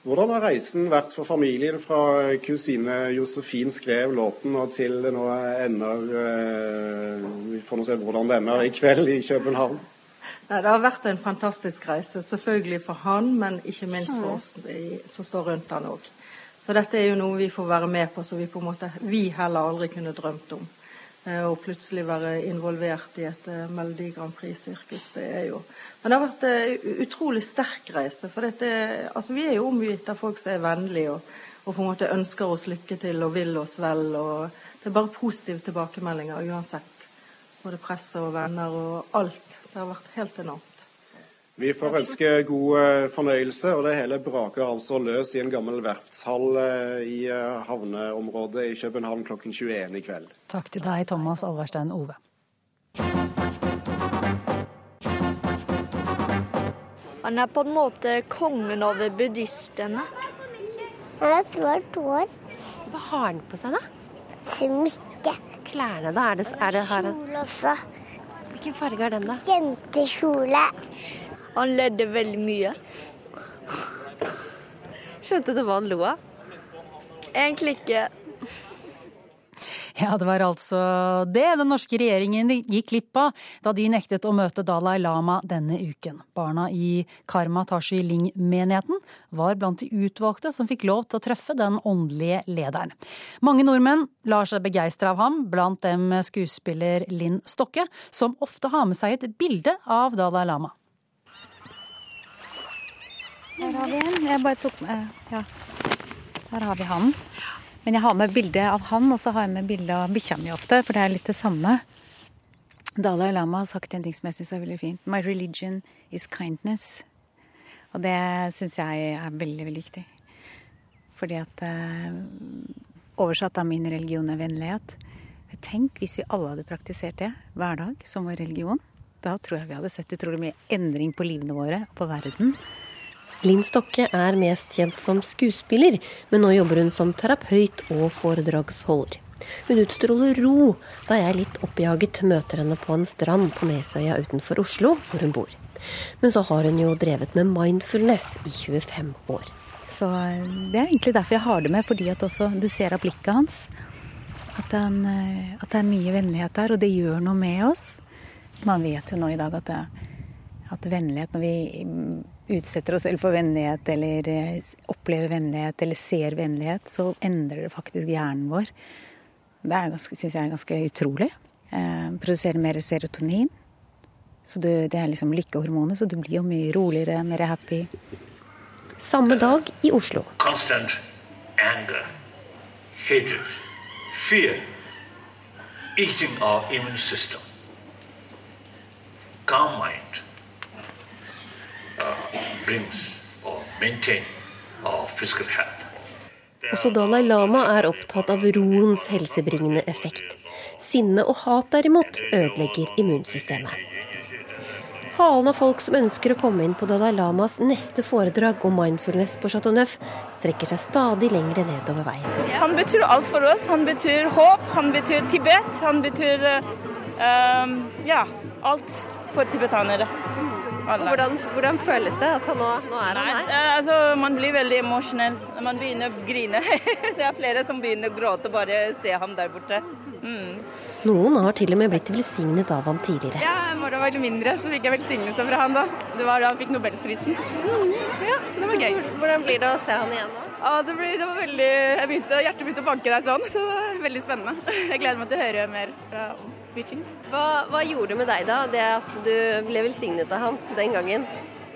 Hvordan har reisen vært for familien fra kusine Josefin skrev låten og til det nå ender eh, Vi får nå se hvordan det ender i kveld i København? Nei, Det har vært en fantastisk reise, selvfølgelig for han, men ikke minst for oss som står rundt han òg. Så dette er jo noe vi får være med på, som vi på en måte vi heller aldri kunne drømt om. Eh, å plutselig være involvert i et eh, Melodi Grand Prix-sirkus, det er jo Men det har vært en uh, utrolig sterk reise. For dette, altså, vi er jo omgitt av folk som er vennlige og, og, på en måte ønsker oss lykke til og vil oss vel. og Det er bare positive tilbakemeldinger uansett. Både press og venner og alt. Det har vært helt enormt. Vi får ønske god eh, fornøyelse, og det hele braker altså løs i en gammel verftshall eh, i eh, havneområdet i København klokken 21 i kveld. Takk til deg, Thomas Alverstein Ove. Han er på en måte kongen over buddhistene. Han har svart hår. Hva har han på seg, da? Smykke klærne, da? Er det, er det Kjole også. Hvilken farge er den, da? Jentekjole. Han ledde veldig mye. Skjønte du hva han lo av? Egentlig ikke. Ja, det var altså det den norske regjeringen gikk glipp av da de nektet å møte Dalai Lama denne uken. Barna i Karma Tashi Ling-menigheten var blant de utvalgte som fikk lov til å treffe den åndelige lederen. Mange nordmenn lar seg begeistre av ham, blant dem skuespiller Linn Stokke, som ofte har med seg et bilde av Dalai Lama. Her har vi en. Jeg bare tok med Ja. Her har vi han. Men jeg har med bilde av han, og så har jeg med bilde av bikkja mi ofte, for det er litt det samme. Dalai Lama har sagt en ting som jeg syns er veldig fint. My religion is kindness. Og det syns jeg er veldig, veldig viktig. Fordi at eh, Oversatt av min religion er vennlighet. Tenk hvis vi alle hadde praktisert det hver dag som vår religion. Da tror jeg vi hadde sett utrolig mye endring på livene våre og på verden. Linn Stokke er mest kjent som skuespiller, men nå jobber hun som terapeut og foredragsholder. Hun utstråler ro da jeg litt oppjaget møter henne på en strand på Nesøya utenfor Oslo, hvor hun bor. Men så har hun jo drevet med mindfulness i 25 år. Så eh, Det er egentlig derfor jeg har det med, fordi at også du ser av blikket hans at, han, eh, at det er mye vennlighet der, og det gjør noe med oss. Man vet jo nå i dag at, det, at vennlighet, når vi utsetter oss selv for vennlighet, eller eh, opplever vennlighet, eller ser vennlighet, så endrer det faktisk hjernen vår. Det syns jeg er ganske utrolig. Eh, produserer mer serotonin. Så du, det er liksom lykkehormonet, så du blir jo mye roligere, mer happy. Samme dag i Oslo. Constant anger, hatred, fear, eating our immune. Calm mind brings or maintain our physical health. Også Dalai Lama er opptatt av roens helsebringende effekt. Sinne og hat derimot ødelegger immunsystemet. Halen av folk som ønsker å komme inn på Dalai Lamas neste foredrag om mindfulness på Chateau Neuf, strekker seg stadig lengre nedover veien. Han betyr alt for oss. Han betyr håp, han betyr Tibet. Han betyr uh, ja, alt for tibetanere. Hvordan, hvordan, føles det at han nå, nå er han her? Eh, altså, man blir veldig emosjonell. Man begynner å grine. *laughs* det er flere som begynner å gråte bare se ham der borte. Mm. Noen har til og med blitt velsignet av ham tidligere. Ja, når jeg var litt mindre, så fikk jeg velsignelse fra han da. Det var da han fikk nobelsprisen. Mm. Ja, så det var gøy. Hvordan blir det å se han igjen da? Ja, det, blir, det var veldig jeg begynte, Hjertet begynte å banke deg sånn, så det var veldig spennende. Jeg gleder meg til å høre mer fra speeching. Hva, hva, gjorde det med deg da, det at du ble velsignet av han den gangen?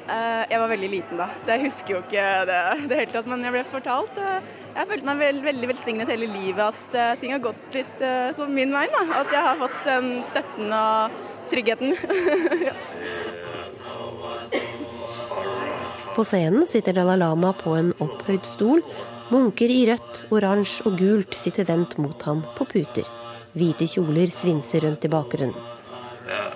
Uh, jeg var veldig liten da, så jeg husker jo ikke det, det hele tatt. Men jeg ble fortalt. Uh, jeg følte meg veld, veldig velsignet hele livet, at uh, ting har gått litt som min vei. Da. At jeg har fått den støtten og tryggheten. ja. *laughs* På scenen sitter Dalai Lama på en opphøyd stol. Munker i rødt, oransje og gult sitter vendt mot ham på puter. Hvite kjoler svinser rundt i bakgrunnen. Uh,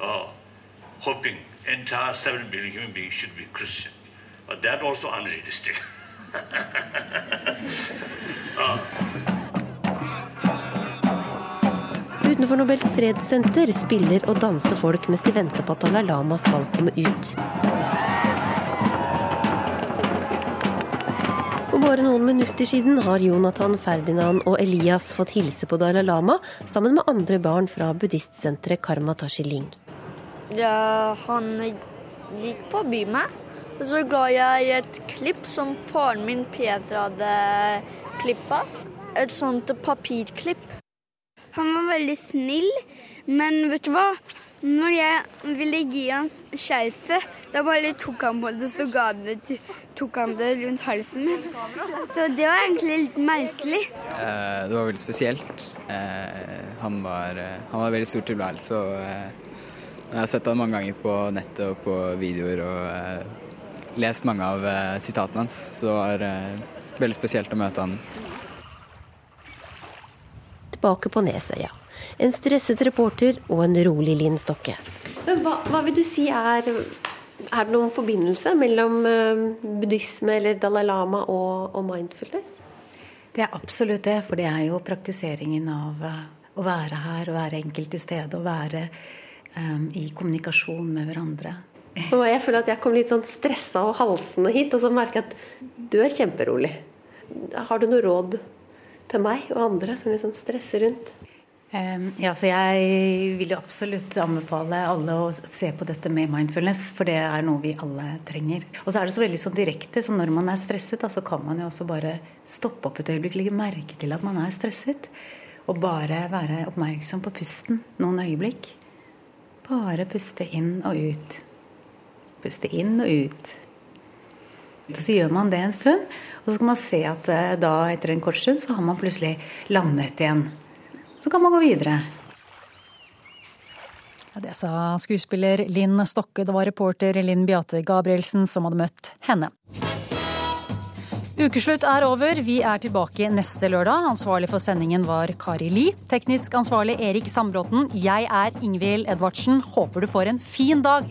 uh, hoping that also unrealistic. *laughs* uh, Utenfor Nobels fredssenter spiller og danser folk mens de venter på at Dalai Lama skal komme ut. For bare noen minutter siden har Jonathan, Ferdinand og Elias fått hilse på Dalai Lama sammen med andre barn fra buddhistsenteret Karma Tashiling. Ja, han gikk forbi meg, og så ga jeg et klipp som faren min Peter hadde klippa. Et sånt papirklipp. Han var veldig snill, men vet du hva? Når jeg ville gi han skjerfet, da bare tok han på det, så det, tok han det rundt halsen min. Så det var egentlig litt merkelig. Eh, det var veldig spesielt. Eh, han, var, eh, han var veldig stor tilværelse. og eh, Jeg har sett han mange ganger på nettet og på videoer og eh, lest mange av eh, sitatene hans, så det var veldig spesielt å møte han tilbake på Nesøya. En stresset reporter og en rolig Linn Stokke. Men hva, hva, vil du si er Er det noen forbindelse mellom uh, buddhisme eller Dalai Lama og, og, mindfulness? Det er absolutt det, for det er jo praktiseringen av uh, å være her, å være enkelt til stede, å være um, i kommunikasjon med hverandre. Jeg føler at jeg kom litt sånn stressa og halsende hit, og så merker jeg at du er kjemperolig. Har du noe råd til meg og andre som liksom stresser rundt? Ja, så Jeg vil jo absolutt anbefale alle å se på dette med mindfulness, for det er noe vi alle trenger. Og så er det så veldig sånn direkte, så når man er stresset, da, så kan man jo også bare stoppe opp et øyeblikk, legge merke til at man er stresset. Og bare være oppmerksom på pusten noen øyeblikk. Bare puste inn og ut. Puste inn og ut. Så gjør man det en stund, og så kan man se at eh, da etter en kort stund så har man plutselig landet igjen. Så kan man gå videre. Det sa skuespiller Linn Stokke. Det var reporter Linn Beate Gabrielsen som hadde møtt henne. Ukeslutt er over. Vi er tilbake neste lørdag. Ansvarlig for sendingen var Kari Li. Teknisk ansvarlig Erik Sandbråten. Jeg er Ingvild Edvardsen. Håper du får en fin dag.